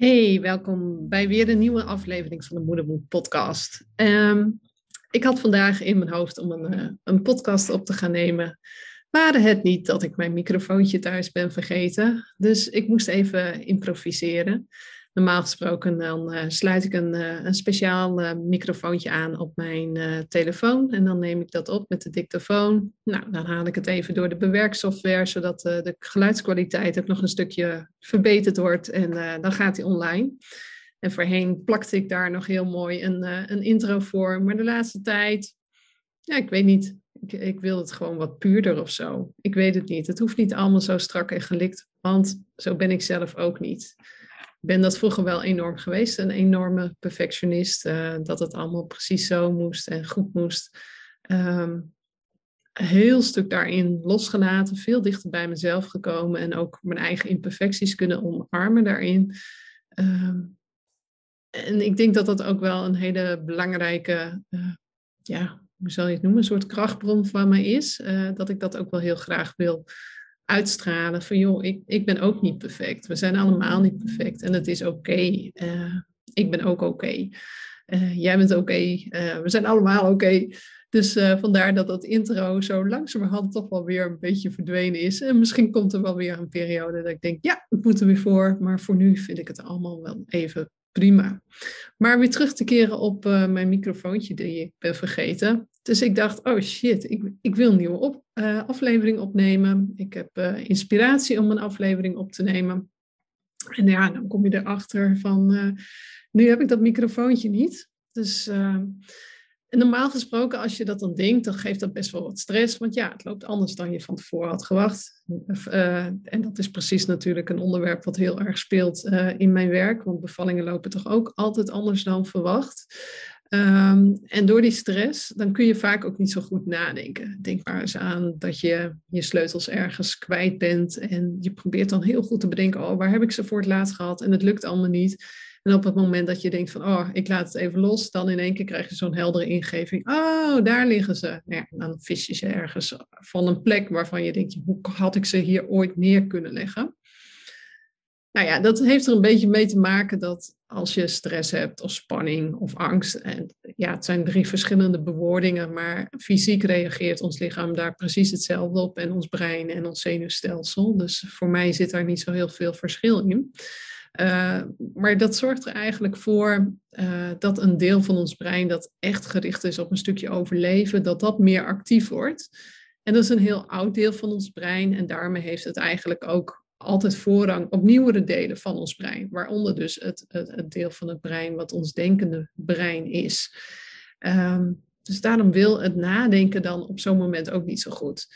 Hey, welkom bij weer een nieuwe aflevering van de Moedermoed podcast. Ehm, ik had vandaag in mijn hoofd om een, eh, een podcast op te gaan nemen. Waren het niet dat ik mijn microfoontje thuis ben vergeten. Dus ik moest even improviseren. Normaal gesproken dan uh, sluit ik een, uh, een speciaal uh, microfoontje aan op mijn telefoon en dan neem ik dat op met de dictafoon. Nou, dan haal ik het even door de bewerksoftware, zodat de geluidskwaliteit ook nog een stukje verbeterd wordt en dan gaat hij online. En voorheen plakte ik daar nog heel mooi een, een intro voor, maar de laatste tijd, ja, ik weet niet, ik, ik, wil het gewoon wat puurder of zo. Ik weet het niet. Het hoeft niet allemaal zo strak en gelikt, want zo ben ik zelf ook niet ben dat vroeger wel enorm geweest, een enorme perfectionist, uh, dat het allemaal precies zo moest en goed moest. Um, heel stuk daarin losgelaten, veel dichter bij mezelf gekomen en ook mijn eigen imperfecties kunnen omarmen daarin. Um, en ik denk dat dat ook wel een hele belangrijke, uh, ja, hoe zal je het noemen, een soort krachtbron van mij is. Uh, dat ik dat ook wel heel graag wil uitstralen van joh, ik, ik ben ook niet perfect. We zijn allemaal niet perfect en het is oké. Uh, ik ben ook oké. Uh, jij bent oké. Uh, we zijn allemaal oké. Dus vandaar dat dat intro zo langzamerhand toch wel weer een beetje verdwenen is. En misschien komt er wel weer een periode dat ik denk, ja, ik moet er weer voor. Maar voor nu vind ik het allemaal wel even prima. Maar weer terug te keren op mijn microfoontje die ik ben vergeten. Dus ik dacht, oh shit, ik, ik wil een nieuwe op, uh, aflevering opnemen. Ik heb uh, inspiratie om een aflevering op te nemen. En ja, dan kom je erachter van, uh, nu heb ik dat microfoontje niet. Dus normaal gesproken, als je dat dan denkt, dan geeft dat best wel wat stress. Want ja, het loopt anders dan je van tevoren had gewacht. en dat is precies natuurlijk een onderwerp wat heel erg speelt in mijn werk. Want bevallingen lopen toch ook altijd anders dan verwacht. Um, en door die stress, dan kun je vaak ook niet zo goed nadenken. Denk maar eens aan dat je je sleutels ergens kwijt bent en je probeert dan heel goed te bedenken, oh, waar heb ik ze voor het laatst gehad? En het lukt allemaal niet. En op het moment dat je denkt van, oh, ik laat het even los, dan in één keer krijg je zo'n heldere ingeving. Oh, daar liggen ze. Nou ja, dan vis je ze ergens van een plek waarvan je denkt, hoe had ik ze hier ooit neer kunnen leggen? Nou ja, dat heeft er een beetje mee te maken dat als je stress hebt of spanning of angst, en ja, het zijn drie verschillende bewoordingen, maar fysiek reageert ons lichaam daar precies hetzelfde op en ons brein en ons zenuwstelsel. Dus voor mij zit daar niet zo heel veel verschil in. Uh, maar dat zorgt er eigenlijk voor uh, dat een deel van ons brein dat echt gericht is op een stukje overleven, dat dat meer actief wordt. En dat is een heel oud deel van ons brein en daarmee heeft het eigenlijk ook altijd voorrang op nieuwere delen van ons brein, waaronder dus het, het, het deel van het brein wat ons denkende brein is. Um, dus daarom wil het nadenken dan op zo'n moment ook niet zo goed.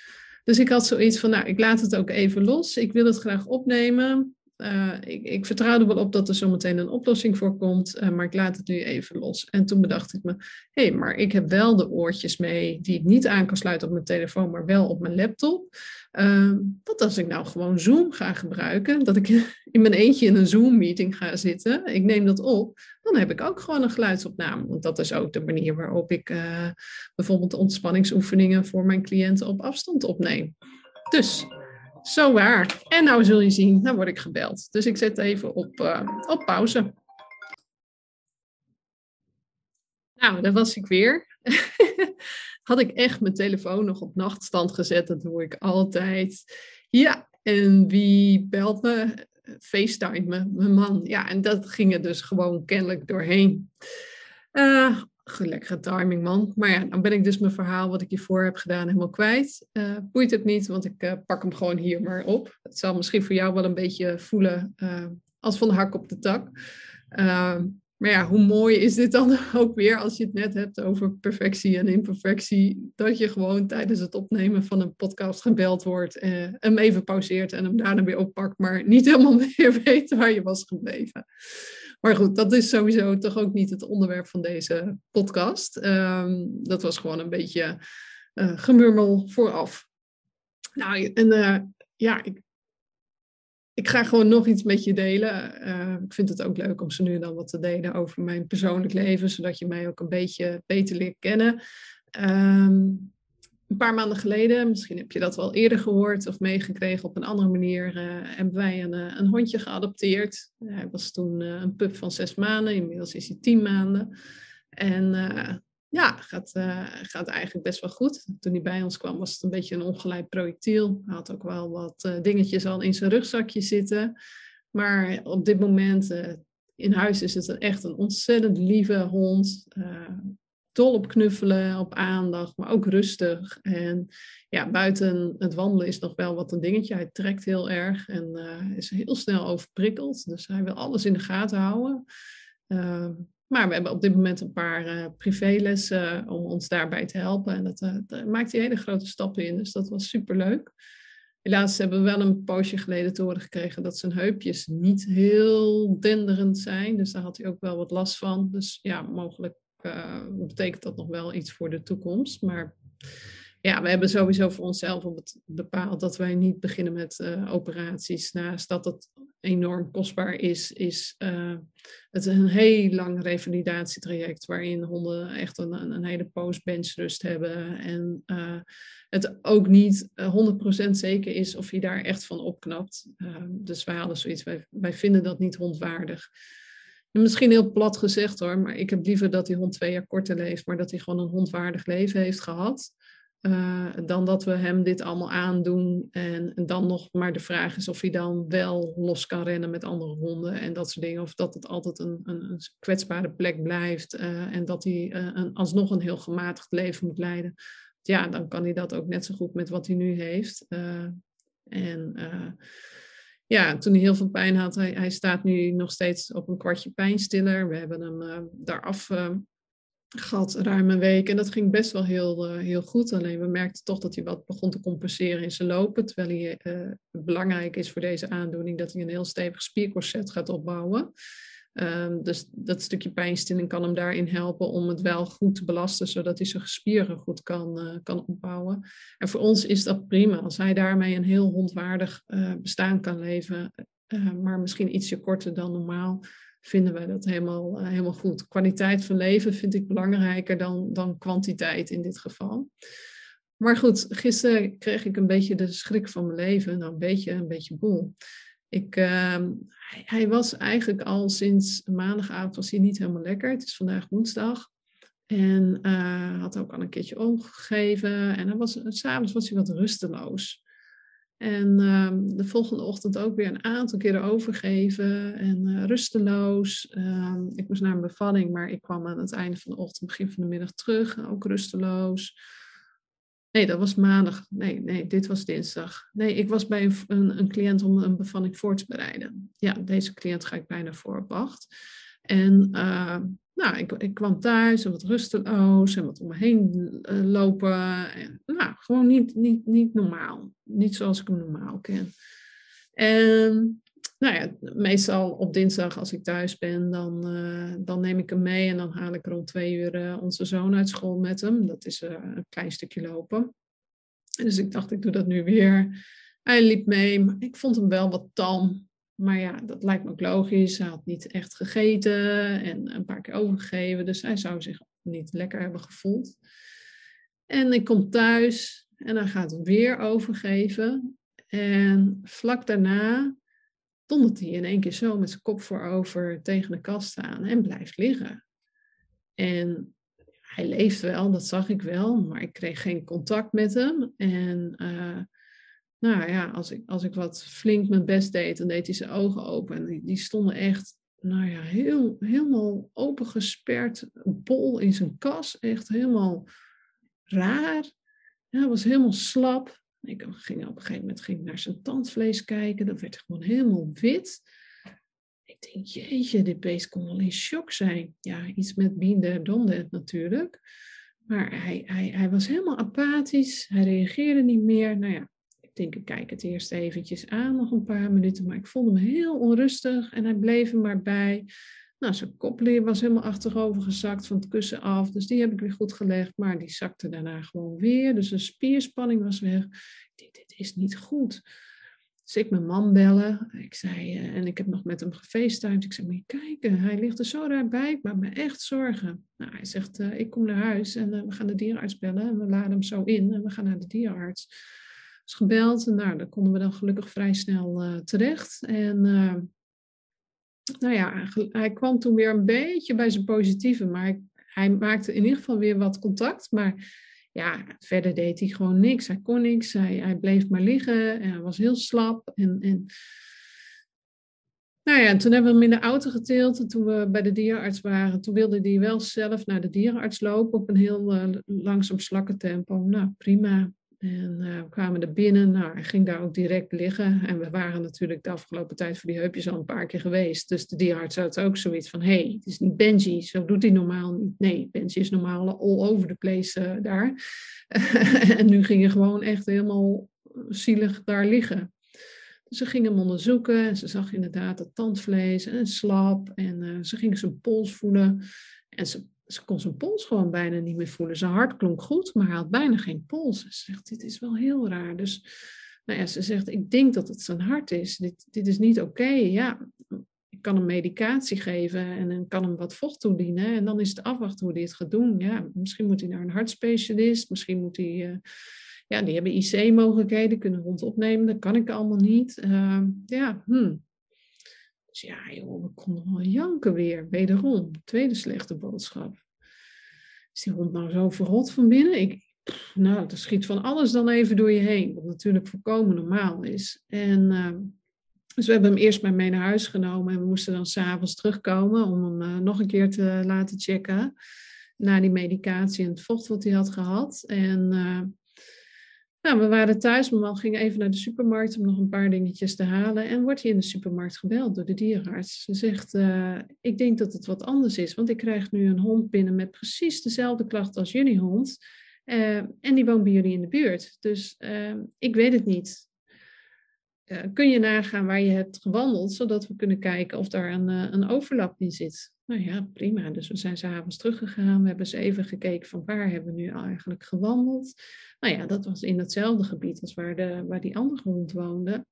Dus ik had zoiets van, nou, ik laat het ook even los. Ik wil het graag opnemen. Uh, ik, ik, vertrouw er wel op dat er zometeen een oplossing voor komt, uh, maar ik laat het nu even los. En toen bedacht ik me, hé, hey, maar ik heb wel de oortjes mee die ik niet aan kan sluiten op mijn telefoon, maar wel op mijn laptop. Uh, dat als ik nou gewoon Zoom ga gebruiken, dat ik in mijn eentje in een Zoom-meeting ga zitten, ik neem dat op, dan heb ik ook gewoon een geluidsopname. Want dat is ook de manier waarop ik bijvoorbeeld ontspanningsoefeningen voor mijn cliënten op afstand opneem. Dus zo waar. En nou zul je zien, nou word ik gebeld. Dus ik zet even op, uh, op pauze. Nou, daar was ik weer. Had ik echt mijn telefoon nog op nachtstand gezet. Dat doe ik altijd. Ja, en wie belt me? FaceTime me, mijn man. Ja, en dat ging er dus gewoon kennelijk doorheen. Uh, Lekkere timing, man. Maar ja, dan ben ik dus mijn verhaal wat ik hiervoor heb gedaan helemaal kwijt. Uh, boeit het niet, want ik uh, pak hem gewoon hier maar op. Het zal misschien voor jou wel een beetje voelen uh, als van de hak op de tak. maar ja, hoe mooi is dit dan ook weer als je het net hebt over perfectie en imperfectie. Dat je gewoon tijdens het opnemen van een podcast gebeld wordt, hem even pauzeert en hem daarna weer oppakt, maar niet helemaal meer weet waar je was gebleven. Maar goed, dat is sowieso toch ook niet het onderwerp van deze podcast. Um, dat was gewoon een beetje uh, gemurmel vooraf. Nou, en uh, ja, ik, ik ga gewoon nog iets met je delen. Uh, ik vind het ook leuk om ze nu dan wat te delen over mijn persoonlijk leven, zodat je mij ook een beetje beter leert kennen. Um, een paar maanden geleden, misschien heb je dat wel eerder gehoord of meegekregen op een andere manier, uh, hebben wij een, een hondje geadopteerd. hij was toen een pup van zes maanden, inmiddels is hij tien maanden. En ja, gaat, gaat eigenlijk best wel goed. Toen hij bij ons kwam was het een beetje een ongeleid projectiel. Hij had ook wel wat dingetjes al in zijn rugzakje zitten. Maar op dit moment in huis is het echt een ontzettend lieve hond. Uh, dol op knuffelen, op aandacht, maar ook rustig. En ja, buiten het wandelen is nog wel wat een dingetje. Hij trekt heel erg en uh, is heel snel overprikkeld. Dus hij wil alles in de gaten houden. Uh, maar we hebben op dit moment een paar uh, privélessen om ons daarbij te helpen. En dat, daar maakt hij hele grote stappen in. Dus dat was superleuk. Helaas hebben we wel een poosje geleden te horen gekregen dat zijn heupjes niet heel denderend zijn. Dus daar had hij ook wel wat last van. Dus ja, mogelijk betekent dat nog wel iets voor de toekomst. Maar ja, we hebben sowieso voor onszelf bepaald dat wij niet beginnen met uh, operaties. Naast dat het enorm kostbaar is, is uh, het een heel lang revalidatietraject waarin honden echt een, een hele poos benchrust hebben. En het ook niet 100% zeker is of je daar echt van opknapt. dus wij hadden zoiets, wij, wij vinden dat niet hondwaardig. Misschien heel plat gezegd hoor, maar ik heb liever dat die hond twee jaar korter leeft, maar dat hij gewoon een hondwaardig leven heeft gehad. Uh, dan dat we hem dit allemaal aandoen. En, dan nog maar de vraag is of hij dan wel los kan rennen met andere honden en dat soort dingen. Of dat het altijd een, een, een kwetsbare plek blijft uh, en dat hij uh, een, alsnog een heel gematigd leven moet leiden. Ja, dan kan hij dat ook net zo goed met wat hij nu heeft. en ja, toen hij heel veel pijn had, hij, staat nu nog steeds op een kwartje pijnstiller. We hebben hem uh, daaraf uh, gehad ruim een week en dat ging best wel heel, uh, heel goed. Alleen we merkten toch dat hij wat begon te compenseren in zijn lopen. Terwijl hij, belangrijk is voor deze aandoening dat hij een heel stevig spiercorset gaat opbouwen. Um, dus dat stukje pijnstilling kan hem daarin helpen om het wel goed te belasten, zodat hij zijn spieren goed kan, uh, kan opbouwen. En voor ons is dat prima. Als hij daarmee een heel hondwaardig uh, bestaan kan leven, uh, maar misschien ietsje korter dan normaal, vinden wij dat helemaal, helemaal goed. Kwaliteit van leven vind ik belangrijker dan, dan kwantiteit in dit geval. Maar goed, gisteren kreeg ik een beetje de schrik van mijn leven. Nou, een beetje, een beetje boel. Ik, uh, hij, was eigenlijk al sinds maandagavond was hij niet helemaal lekker. Het is vandaag woensdag. En uh, had ook al een keertje omgegeven. En was, s'avonds was hij wat rusteloos. En uh, de volgende ochtend ook weer een aantal keren overgeven en uh, rusteloos. Ehm, ik moest naar een bevalling, maar ik kwam aan het einde van de ochtend, begin van de middag terug, ook rusteloos. Nee, dat was maandag. Nee, nee, dit was dinsdag. Nee, ik was bij een, een, cliënt om een bevalling voor te bereiden. Ja, deze cliënt ga ik bijna voor op. En uh, nou, ik, ik, kwam thuis en wat rusteloos en wat om me heen uh, lopen. En, nou, gewoon niet, niet, niet normaal. Niet zoals ik hem normaal ken. En nou ja, meestal op dinsdag als ik thuis ben, dan, uh, dan neem ik hem mee en dan haal ik rond twee uur uh, onze zoon uit school met hem. Dat is uh, een klein stukje lopen. En dus ik dacht, ik doe dat nu weer. Hij liep mee, maar ik vond hem wel wat tam. Maar ja, dat lijkt me ook logisch. Hij had niet echt gegeten en een paar keer overgegeven. Dus hij zou zich niet lekker hebben gevoeld. En ik kom thuis en hij gaat weer overgeven. En vlak daarna dondert hij in één keer zo met zijn kop voorover tegen de kast staan en blijft liggen. En hij leeft wel, dat zag ik wel, maar ik kreeg geen contact met hem. En uh, nou ja, als ik, als ik wat flink mijn best deed, dan deed hij zijn ogen open. En die, stonden echt, nou ja, heel, helemaal opengesperd, bol in zijn kas. Echt helemaal raar. Hij was helemaal slap. Ik ging op een gegeven moment ging naar zijn tandvlees kijken. Dat werd gewoon helemaal wit. Ik denk, jeetje, dit beest kon wel in shock zijn. Ja, iets met binder donde natuurlijk. Maar hij, hij, hij was helemaal apathisch. Hij reageerde niet meer. Nou ja, ik denk, ik kijk het eerst eventjes aan, nog een paar minuten. Maar ik vond hem heel onrustig en hij bleef er maar bij. Nou, zijn kop was helemaal achterover gezakt van het kussen af. Dus die heb ik weer goed gelegd. Maar die zakte daarna gewoon weer. Dus de spierspanning was weg. Dit, dit is niet goed. Dus ik mijn man bellen. Ik zei, uh, en ik heb nog met hem gefacetimed. Ik zei, moet je kijken, hij ligt er zo raar bij. Ik maak me echt zorgen. Nou, hij zegt, uh, ik kom naar huis en uh, we gaan de dierenarts bellen. En we laden hem zo in en we gaan naar de dierenarts. Dus gebeld. En nou, daar konden we dan gelukkig vrij snel terecht. En nou ja, hij kwam toen weer een beetje bij zijn positieve. Maar hij, maakte in ieder geval weer wat contact. Maar ja, verder deed hij gewoon niks. Hij kon niks. Hij, hij bleef maar liggen. En hij was heel slap. En, en... Nou ja, en toen hebben we hem in de auto getild. En toen we bij de dierenarts waren, toen wilde hij wel zelf naar de dierenarts lopen op een heel uh, langzaam slakkentempo. Nou, prima. En uh, we kwamen er binnen. Nou, hij ging daar ook direct liggen. En we waren natuurlijk de afgelopen tijd voor die heupjes al een paar keer geweest. Dus de dierarts had ook zoiets van: hé, hey, het is niet Benji, zo doet hij normaal niet. Nee, Benji is normaal all over the place uh, daar. en nu ging hij gewoon echt helemaal zielig daar liggen. Dus ze ging hem onderzoeken en ze zag inderdaad het tandvlees en slap. En uh, ze ging zijn pols voelen. En ze ze kon zijn pols gewoon bijna niet meer voelen. Zijn hart klonk goed, maar hij had bijna geen pols. Ze zegt, dit is wel heel raar. Dus nou ja, ze zegt, ik denk dat het zijn hart is. Dit, dit is niet oké. Ja, ik kan hem medicatie geven en dan kan hem wat vocht toedienen. En dan is het afwachten hoe hij het gaat doen. Ja, misschien moet hij naar een hartspecialist. Misschien moet hij... Uh, ja, die hebben IC-mogelijkheden, kunnen hond opnemen. Dat kan ik allemaal niet. Uh, ja, hmm. Dus ja, joh, we konden wel janken weer. Wederom, tweede slechte boodschap. Is die hond nou zo verrot van binnen? Ik, nou, er schiet van alles dan even door je heen. Wat natuurlijk volkomen normaal is. En uh, dus we hebben hem eerst maar mee naar huis genomen. En we moesten dan s'avonds terugkomen om hem uh, nog een keer te laten checken. Na die medicatie en het vocht wat hij had gehad. En uh, nou, we waren thuis, mijn man ging even naar de supermarkt om nog een paar dingetjes te halen. En wordt hij in de supermarkt gebeld door de dierenarts. Ze zegt, uh, ik denk dat het wat anders is, want ik krijg nu een hond binnen met precies dezelfde klachten als jullie hond. Uh, en die woont bij jullie in de buurt. Dus uh, ik weet het niet. kun je nagaan waar je hebt gewandeld, zodat we kunnen kijken of daar een, een overlap in zit? Nou ja, prima. Dus we zijn s'avonds teruggegaan. We hebben eens even gekeken van waar hebben we nu eigenlijk gewandeld. Nou ja, dat was in hetzelfde gebied als waar, de, waar die andere hond woonde.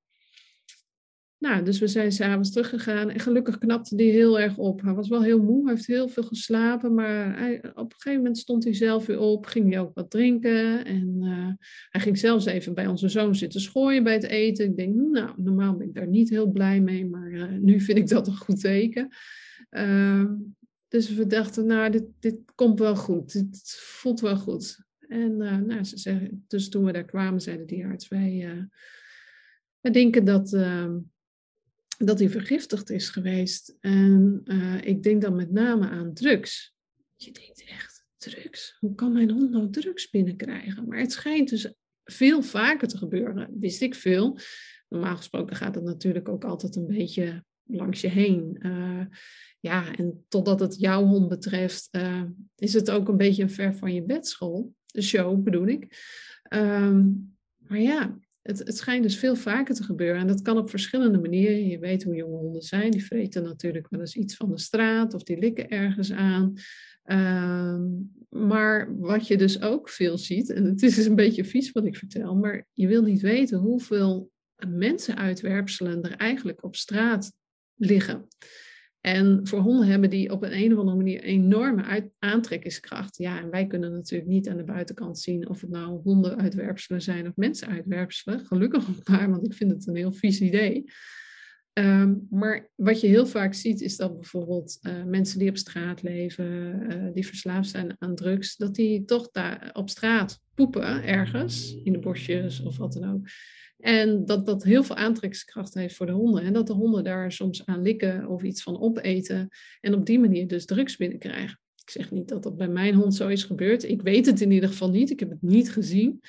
Nou, dus we zijn s'avonds teruggegaan en gelukkig knapte die heel erg op. Hij was wel heel moe, hij heeft heel veel geslapen, maar op een gegeven moment stond hij zelf weer op, ging hij ook wat drinken en uh, hij ging zelfs even bij onze zoon zitten schooien bij het eten. Ik denk, nou, normaal ben ik daar niet heel blij mee, maar uh, nu vind ik dat een goed teken. Uh, dus we dachten, nou, dit, dit komt wel goed, dit voelt wel goed. En uh, nou, ze zeggen, dus toen we daar kwamen, zeiden die arts, wij, wij denken dat, uh, dat hij vergiftigd is geweest. En eh, ik denk dan met name aan drugs. Je denkt echt, drugs? Hoe kan mijn hond nou drugs binnenkrijgen? Maar het schijnt dus veel vaker te gebeuren, wist ik veel. Normaal gesproken gaat het natuurlijk ook altijd een beetje langs je heen. Uh, ja, en totdat het jouw hond betreft, uh, is het ook een beetje een ver van je bedschool de show bedoel ik. Um, maar ja, het, het schijnt dus veel vaker te gebeuren. En dat kan op verschillende manieren. Je weet hoe jonge honden zijn. Die vreten natuurlijk wel eens iets van de straat of die likken ergens aan. Um, maar wat je dus ook veel ziet, en het is een beetje vies wat ik vertel, maar je wil niet weten hoeveel mensenuitwerpselen er eigenlijk op straat liggen. En voor honden hebben die op een, een of andere manier enorme aantrekkingskracht. Ja, en wij kunnen natuurlijk niet aan de buitenkant zien of het nou hondenuitwerpselen zijn of mensenuitwerpselen. Gelukkig maar, want ik vind het een heel vies idee. Um, maar wat je heel vaak ziet is dat bijvoorbeeld uh, mensen die op straat leven, uh, die verslaafd zijn aan drugs, dat die toch daar op straat poepen ergens, in de bosjes of wat dan ook. En dat dat heel veel aantrekkingskracht heeft voor de honden. En dat de honden daar soms aan likken of iets van opeten. En op die manier dus drugs binnenkrijgen. Ik zeg niet dat dat bij mijn hond zo is gebeurd. Ik weet het in ieder geval niet. Ik heb het niet gezien.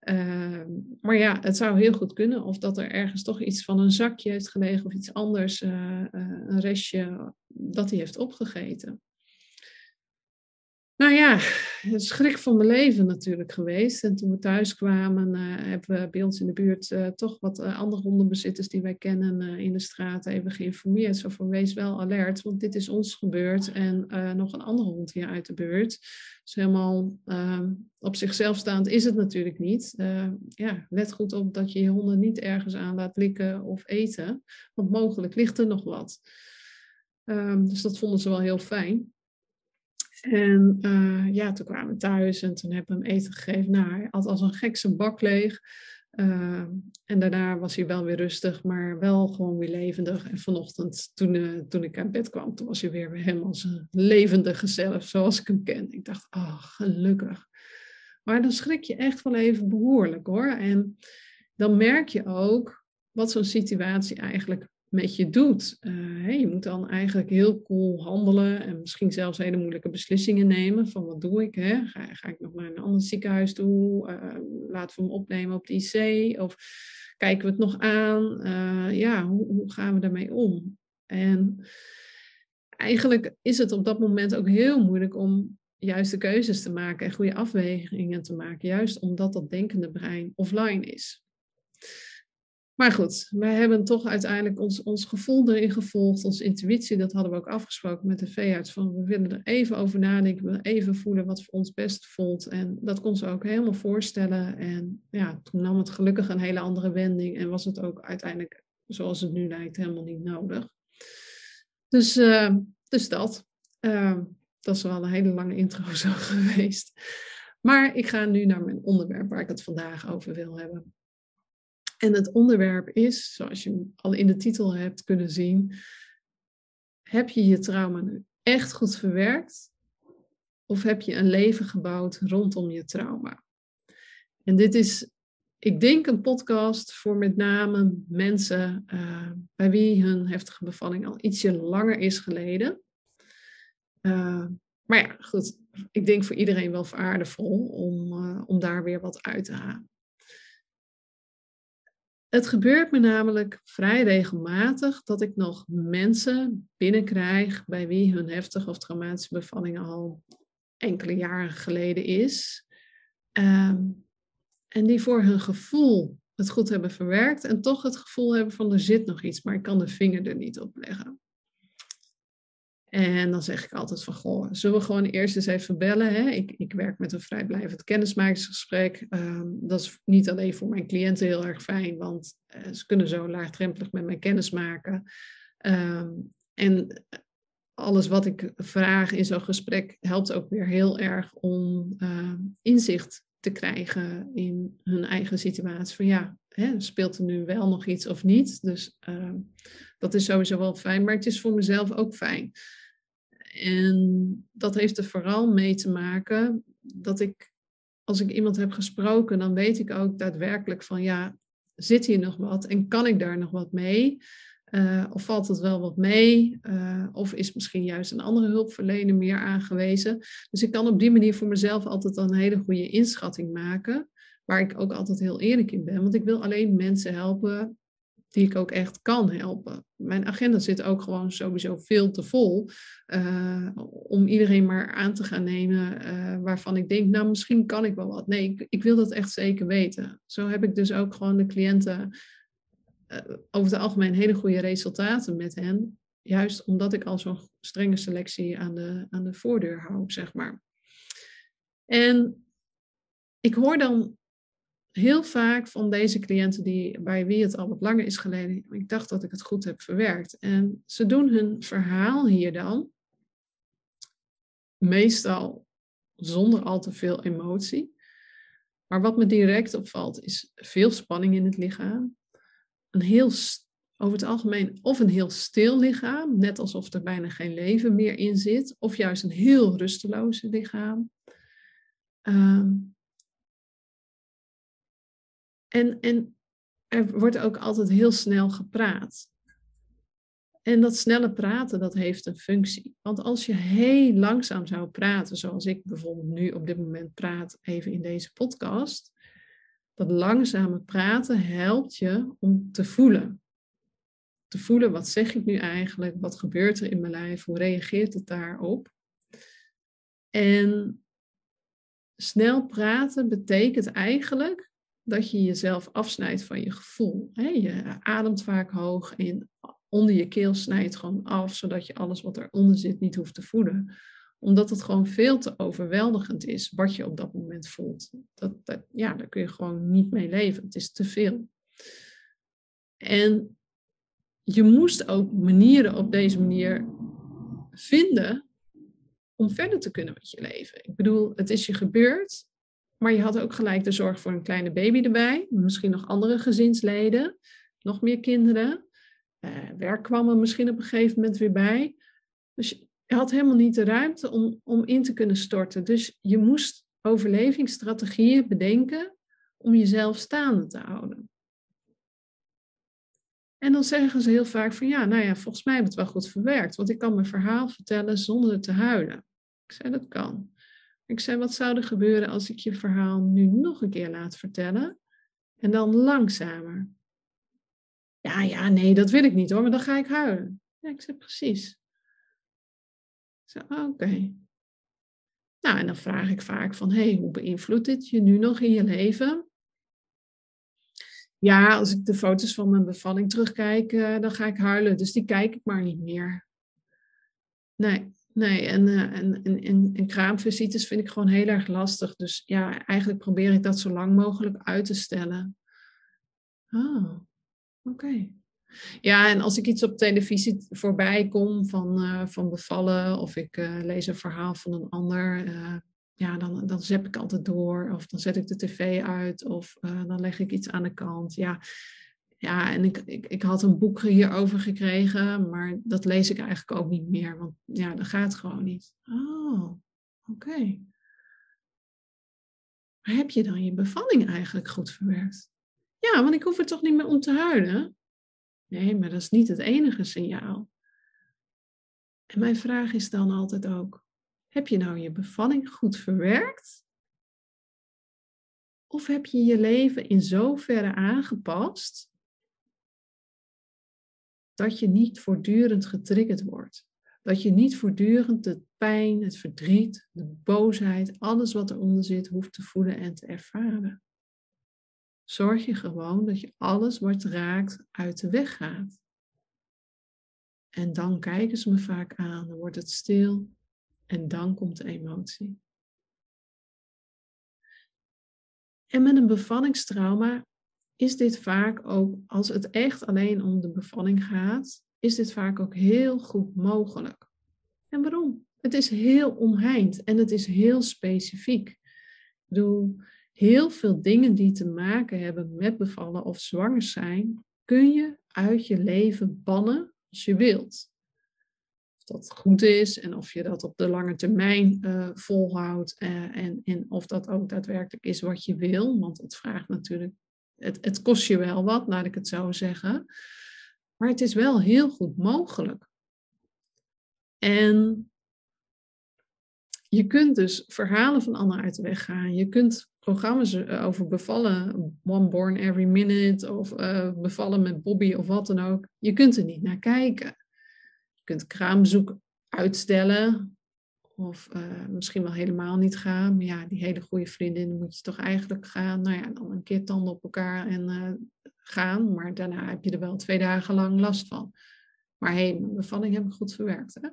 Uh, maar ja, het zou heel goed kunnen. Of dat er ergens toch iets van een zakje heeft gelegen of iets anders. Uh, uh, een restje dat hij heeft opgegeten. Nou ja, een schrik van mijn leven natuurlijk geweest. En toen we thuis kwamen, uh, hebben we bij ons in de buurt uh, toch wat uh, andere hondenbezitters die wij kennen in de straat even geïnformeerd. Zo wees wel alert, want dit is ons gebeurd en nog een andere hond hier uit de buurt. Dus helemaal ehm, op zichzelf staand is het natuurlijk niet. ja, let goed op dat je je honden niet ergens aan laat likken of eten, want mogelijk ligt er nog wat. Um, dus dat vonden ze wel heel fijn. En uh, ja, toen kwamen we thuis en toen hebben we hem eten gegeven. Nou, hij had als een gek zijn bak leeg. Uh, en daarna was hij wel weer rustig, maar wel gewoon weer levendig. En vanochtend, toen, uh, toen ik uit bed kwam, toen was hij weer helemaal zijn levendige zelf, zoals ik hem ken. Ik dacht, oh, gelukkig. Maar dan schrik je echt wel even behoorlijk hoor. En dan merk je ook wat zo'n situatie eigenlijk met je doet. Uh, je moet dan eigenlijk heel cool handelen en misschien zelfs hele moeilijke beslissingen nemen van wat doe ik? Hè? Ga, ga ik nog naar een ander ziekenhuis toe? Uh, laten we hem opnemen op de IC? Of kijken we het nog aan? Uh, ja, hoe, hoe, gaan we daarmee om? En eigenlijk is het op dat moment ook heel moeilijk om juiste keuzes te maken en goede afwegingen te maken, juist omdat dat denkende brein offline is. Maar goed, wij hebben toch uiteindelijk ons, ons gevoel erin gevolgd, onze intuïtie, dat hadden we ook afgesproken met de veearts, van we willen er even over nadenken, we willen even voelen wat voor ons best voelt. En dat kon ze ook helemaal voorstellen. En ja, toen nam het gelukkig een hele andere wending en was het ook uiteindelijk, zoals het nu lijkt, helemaal niet nodig. Dus, uh, dus dat. Uh, dat is wel een hele lange intro zo geweest. Maar ik ga nu naar mijn onderwerp waar ik het vandaag over wil hebben. En het onderwerp is, zoals je al in de titel hebt kunnen zien, heb je je trauma nu echt goed verwerkt? Of heb je een leven gebouwd rondom je trauma? En dit is, ik denk, een podcast voor met name mensen uh, bij wie hun heftige bevalling al ietsje langer is geleden. Uh, maar ja, goed, ik denk voor iedereen wel waardevol om, uh, om daar weer wat uit te halen. Het gebeurt me namelijk vrij regelmatig dat ik nog mensen binnenkrijg bij wie hun heftige of traumatische bevalling al enkele jaren geleden is. Um, en die voor hun gevoel het goed hebben verwerkt en toch het gevoel hebben van er zit nog iets, maar ik kan de vinger er niet op leggen. En dan zeg ik altijd van, goh, zullen we gewoon eerst eens even bellen? Hè? Ik, ik werk met een vrijblijvend kennismakingsgesprek. Um, dat is niet alleen voor mijn cliënten heel erg fijn, want uh, ze kunnen zo laagdrempelig met mij kennis maken. Um, en alles wat ik vraag in zo'n gesprek helpt ook weer heel erg om uh, inzicht te krijgen in hun eigen situatie. Van ja, hè, speelt er nu wel nog iets of niet? Dus dat is sowieso wel fijn, maar het is voor mezelf ook fijn. En dat heeft er vooral mee te maken dat ik, als ik iemand heb gesproken, dan weet ik ook daadwerkelijk van ja, zit hier nog wat en kan ik daar nog wat mee? Uh, of valt het wel wat mee? Uh, of is misschien juist een andere hulpverlener meer aangewezen? Dus ik kan op die manier voor mezelf altijd een hele goede inschatting maken. Waar ik ook altijd heel eerlijk in ben. Want ik wil alleen mensen helpen die ik ook echt kan helpen. Mijn agenda zit ook gewoon sowieso veel te vol uh, om iedereen maar aan te gaan nemen uh, waarvan ik denk, nou misschien kan ik wel wat. Nee, ik, ik, wil dat echt zeker weten. Zo heb ik dus ook gewoon de cliënten uh, over het algemeen hele goede resultaten met hen. Juist omdat ik al zo'n strenge selectie aan de, aan de voordeur hou, zeg maar. En ik hoor dan heel vaak van deze cliënten die, bij wie het al wat langer is geleden, ik dacht dat ik het goed heb verwerkt. En ze doen hun verhaal hier dan, meestal zonder al te veel emotie. Maar wat me direct opvalt is veel spanning in het lichaam. Een heel, over het algemeen, of een heel stil lichaam, net alsof er bijna geen leven meer in zit, of juist een heel rusteloos lichaam. Um, en, en er wordt ook altijd heel snel gepraat. En dat snelle praten, dat heeft een functie. Want als je heel langzaam zou praten, zoals ik bijvoorbeeld nu op dit moment praat, even in deze podcast, dat langzame praten helpt je om te voelen. Te voelen, wat zeg ik nu eigenlijk? Wat gebeurt er in mijn lijf? Hoe reageert het daarop? En snel praten betekent eigenlijk dat je jezelf afsnijdt van je gevoel. Je ademt vaak hoog en onder je keel snijdt gewoon af, zodat je alles wat eronder zit niet hoeft te voeden. Omdat het gewoon veel te overweldigend is wat je op dat moment voelt. Dat, dat, ja, daar kun je gewoon niet mee leven. Het is te veel. En je moest ook manieren op deze manier vinden om verder te kunnen met je leven. Ik bedoel, het is je gebeurd, maar je had ook gelijk de zorg voor een kleine baby erbij, misschien nog andere gezinsleden, nog meer kinderen. Uh, werk kwam er misschien op een gegeven moment weer bij. Dus je had helemaal niet de ruimte om, om in te kunnen storten. Dus je moest overlevingsstrategieën bedenken om jezelf staande te houden. En dan zeggen ze heel vaak van ja, nou ja, volgens mij heb het wel goed verwerkt, want ik kan mijn verhaal vertellen zonder te huilen. Ik zei dat kan. Ik zei wat zou er gebeuren als ik je verhaal nu nog een keer laat vertellen en dan langzamer. Ja, ja, nee, dat wil ik niet hoor, maar dan ga ik huilen. Ja, ik zei precies. Ik zei, oké. Nou, en dan vraag ik vaak van, hé, hey, hoe beïnvloedt dit je nu nog in je leven? Ja, als ik de foto's van mijn bevalling terugkijk, uh, dan ga ik huilen. Dus die kijk ik maar niet meer. Nee, nee. En, uh, en, en, en, en kraamvisites vind ik gewoon heel erg lastig. Dus ja, eigenlijk probeer ik dat zo lang mogelijk uit te stellen. Oh, oké. Ja, en als ik iets op televisie voorbij kom van, uh, van bevallen of ik lees een verhaal van een ander, ja, dan, dan zet ik altijd door. Of dan zet ik de tv uit. Of dan leg ik iets aan de kant. Ja, ja en ik, ik, ik had een boek hierover gekregen. Maar dat lees ik eigenlijk ook niet meer. Want ja, dat gaat gewoon niet. Oh, oké. Heb je dan je bevalling eigenlijk goed verwerkt? Ja, want ik hoef er toch niet meer om te huilen? Nee, maar dat is niet het enige signaal. En mijn vraag is dan altijd ook: heb je nou je bevalling goed verwerkt? Of heb je je leven in zoverre aangepast dat je niet voortdurend getriggerd wordt? Dat je niet voortdurend de pijn, het verdriet, de boosheid, alles wat eronder zit, hoeft te voelen en te ervaren. Zorg je gewoon dat je alles wat raakt uit de weg gaat. En dan kijken ze me vaak aan, dan wordt het stil en dan komt de emotie. En met een bevallingstrauma is dit vaak ook, als het echt alleen om de bevalling gaat, is dit vaak ook heel goed mogelijk. En waarom? Het is heel omheind en het is heel specifiek. Ik bedoel, heel veel dingen die te maken hebben met bevallen of zwanger zijn, kun je uit je leven bannen als je wilt dat goed is en of je dat op de lange termijn uh, volhoudt uh, en, en of dat ook daadwerkelijk is wat je wil. Want het vraagt natuurlijk, het, het kost je wel wat, laat ik het zo zeggen. Maar het is wel heel goed mogelijk. En je kunt dus verhalen van anderen uit de weg gaan. Je kunt programma's eh, over bevallen, One Born Every Minute of bevallen met Bobby of wat dan ook. Je kunt er niet naar kijken kunt kraambezoek uitstellen. Of uh, misschien wel helemaal niet gaan. Maar ja, die hele goede vriendin moet je toch eigenlijk gaan. Nou ja, dan een keer tanden op elkaar en uh, gaan. Maar daarna heb je er wel twee dagen lang last van. Maar hé, hey, mijn bevalling heb ik goed verwerkt. Hè?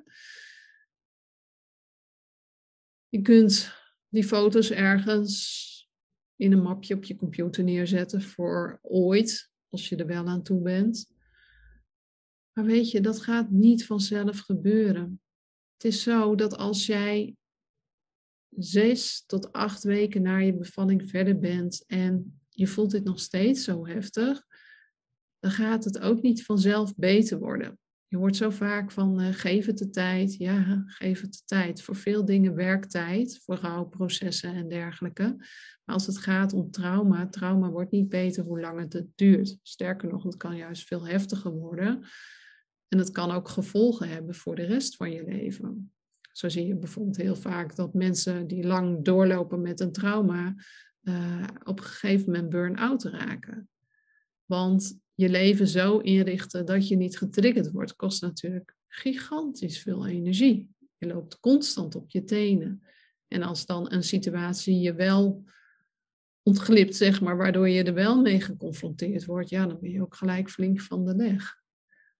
Je kunt die foto's ergens in een mapje op je computer neerzetten voor ooit, als je er wel aan toe bent. Maar weet je, dat gaat niet vanzelf gebeuren. Het is zo dat als jij zes tot acht weken na je bevalling verder bent en je voelt dit nog steeds zo heftig, dan gaat het ook niet vanzelf beter worden. Je hoort zo vaak van uh, geef het de tijd. Ja, geef het de tijd. Voor veel dingen werktijd, voor rouwprocessen en dergelijke. Maar als het gaat om trauma, trauma wordt niet beter hoe langer het duurt. Sterker nog, het kan juist veel heftiger worden. En het kan ook gevolgen hebben voor de rest van je leven. Zo zie je bijvoorbeeld heel vaak dat mensen die lang doorlopen met een trauma uh, op een gegeven moment burn-out raken. Want je leven zo inrichten dat je niet getriggerd wordt, kost natuurlijk gigantisch veel energie. Je loopt constant op je tenen. En als dan een situatie je wel ontglipt, zeg maar, waardoor je er wel mee geconfronteerd wordt, ja, dan ben je ook gelijk flink van de leg.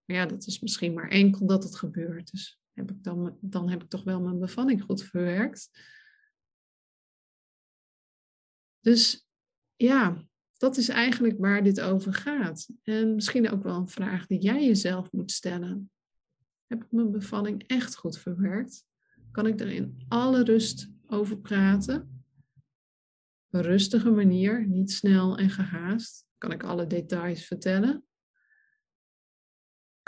Maar ja, dat is misschien maar enkel dat het gebeurt. Dus heb ik dan, dan heb ik toch wel mijn bevalling goed verwerkt. Dus ja, dat is eigenlijk waar dit over gaat. En misschien ook wel een vraag die jij jezelf moet stellen. Heb ik mijn bevalling echt goed verwerkt? Kan ik er in alle rust over praten? Een rustige manier, niet snel en gehaast. Kan ik alle details vertellen?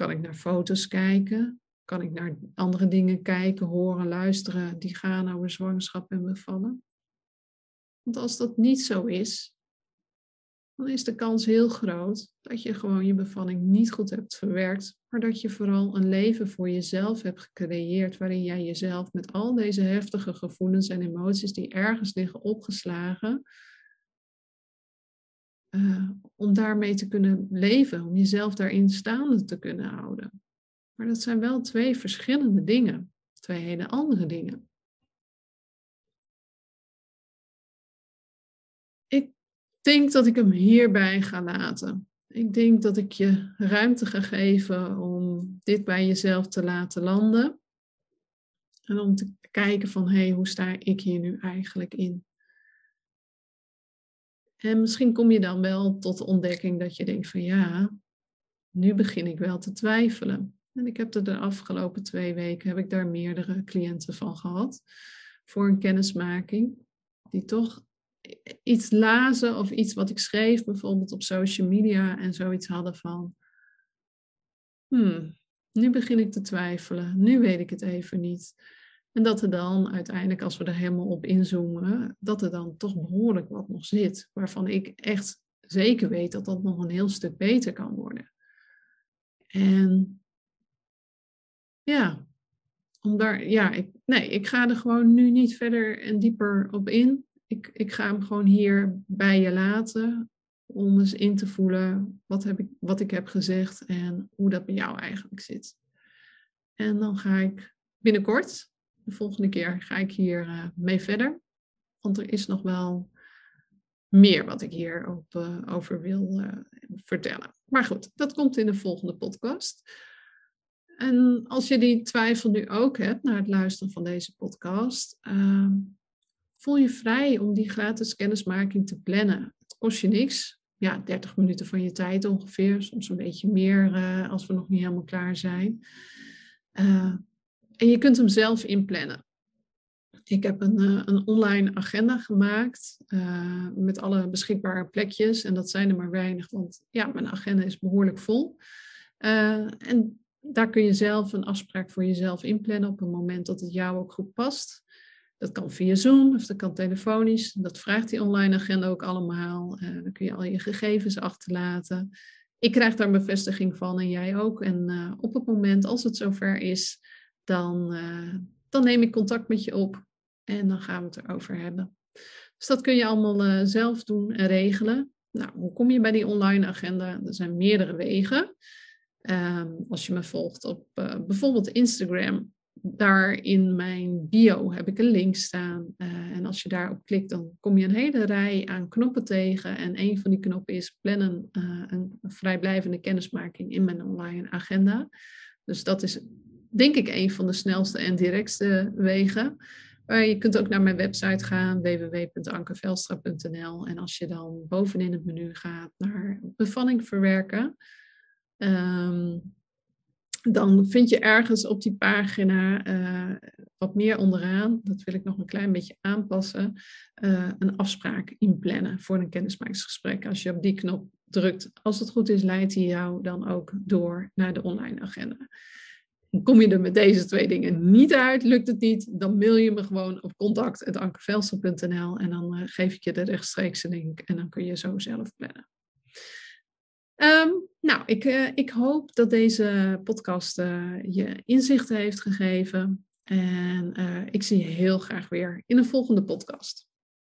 Kan ik naar foto's kijken? Kan ik naar andere dingen kijken, horen, luisteren die gaan over zwangerschap en bevallen? Want als dat niet zo is, dan is de kans heel groot dat je gewoon je bevalling niet goed hebt verwerkt, maar dat je vooral een leven voor jezelf hebt gecreëerd waarin jij jezelf met al deze heftige gevoelens en emoties die ergens liggen opgeslagen, uh, om daarmee te kunnen leven, om jezelf daarin staande te kunnen houden. Maar dat zijn wel twee verschillende dingen, twee hele andere dingen. Ik denk dat ik hem hierbij ga laten. Ik denk dat ik je ruimte ga geven om dit bij jezelf te laten landen. En om te kijken van, hé, hey, hoe sta ik hier nu eigenlijk in? En misschien kom je dan wel tot de ontdekking dat je denkt van, ja, nu begin ik wel te twijfelen. En ik heb er de afgelopen twee weken, heb ik daar meerdere cliënten van gehad, voor een kennismaking, die toch iets lazen of iets wat ik schreef, bijvoorbeeld op social media en zoiets hadden van, hmm, nu begin ik te twijfelen, nu weet ik het even niet. En dat er dan uiteindelijk, als we er helemaal op inzoomen, dat er dan toch behoorlijk wat nog zit, waarvan ik echt zeker weet dat dat nog een heel stuk beter kan worden. En ja, om daar, ja, ik, nee, ik ga er gewoon nu niet verder en dieper op in ik, ik ga hem gewoon hier bij je laten. Om eens in te voelen wat, heb ik, wat ik heb gezegd en hoe dat bij jou eigenlijk zit. En dan ga ik binnenkort, de volgende keer, ga ik hier uh, mee verder. Want er is nog wel meer wat ik hier op, uh, over wil uh, vertellen. Maar goed, dat komt in de volgende podcast. En als je die twijfel nu ook hebt naar het luisteren van deze podcast, ehm, voel je vrij om die gratis kennismaking te plannen. Het kost je niks. Ja, 30 minuten van je tijd ongeveer, soms een beetje meer als we nog niet helemaal klaar zijn. En je kunt hem zelf inplannen. Ik heb een, uh, een online agenda gemaakt met alle beschikbare plekjes. En dat zijn er maar weinig, want ja, mijn agenda is behoorlijk vol. en daar kun je zelf een afspraak voor jezelf inplannen op een moment dat het jou ook goed past. Dat kan via Zoom of dat kan telefonisch. Dat vraagt die online agenda ook allemaal. Dan kun je al je gegevens achterlaten. Ik krijg daar bevestiging van en jij ook. En op het moment als het zover is, dan, uh, dan neem ik contact met je op en dan gaan we het erover hebben. Dus dat kun je allemaal zelf doen en regelen. Nou, hoe kom je bij die online agenda? Er zijn meerdere wegen. Ehm, als je me volgt op bijvoorbeeld Instagram, daar in mijn bio heb ik een link staan. En als je daarop klikt, dan kom je een hele rij aan knoppen tegen. En een van die knoppen is plannen een vrijblijvende kennismaking in mijn online agenda. Dus dat is denk ik een van de snelste en directste wegen. Je kunt ook naar mijn website gaan, www.ankevelstra.nl. En als je dan bovenin het menu gaat naar bevalling verwerken, um, dan vind je ergens op die pagina uh, wat meer onderaan, dat wil ik nog een klein beetje aanpassen, uh, een afspraak inplannen voor een kennismakingsgesprek. Als je op die knop drukt, als het goed is, leidt hij jou dan ook door naar de online agenda. Kom je er met deze twee dingen niet uit, lukt het niet, dan mail je me gewoon op contact.ankevelsel.nl en dan uh, geef ik je de rechtstreekse link en dan kun je zo zelf plannen. Um, nou, ik, uh, ik hoop dat deze podcast uh, je inzichten heeft gegeven. En ik zie je heel graag weer in een volgende podcast.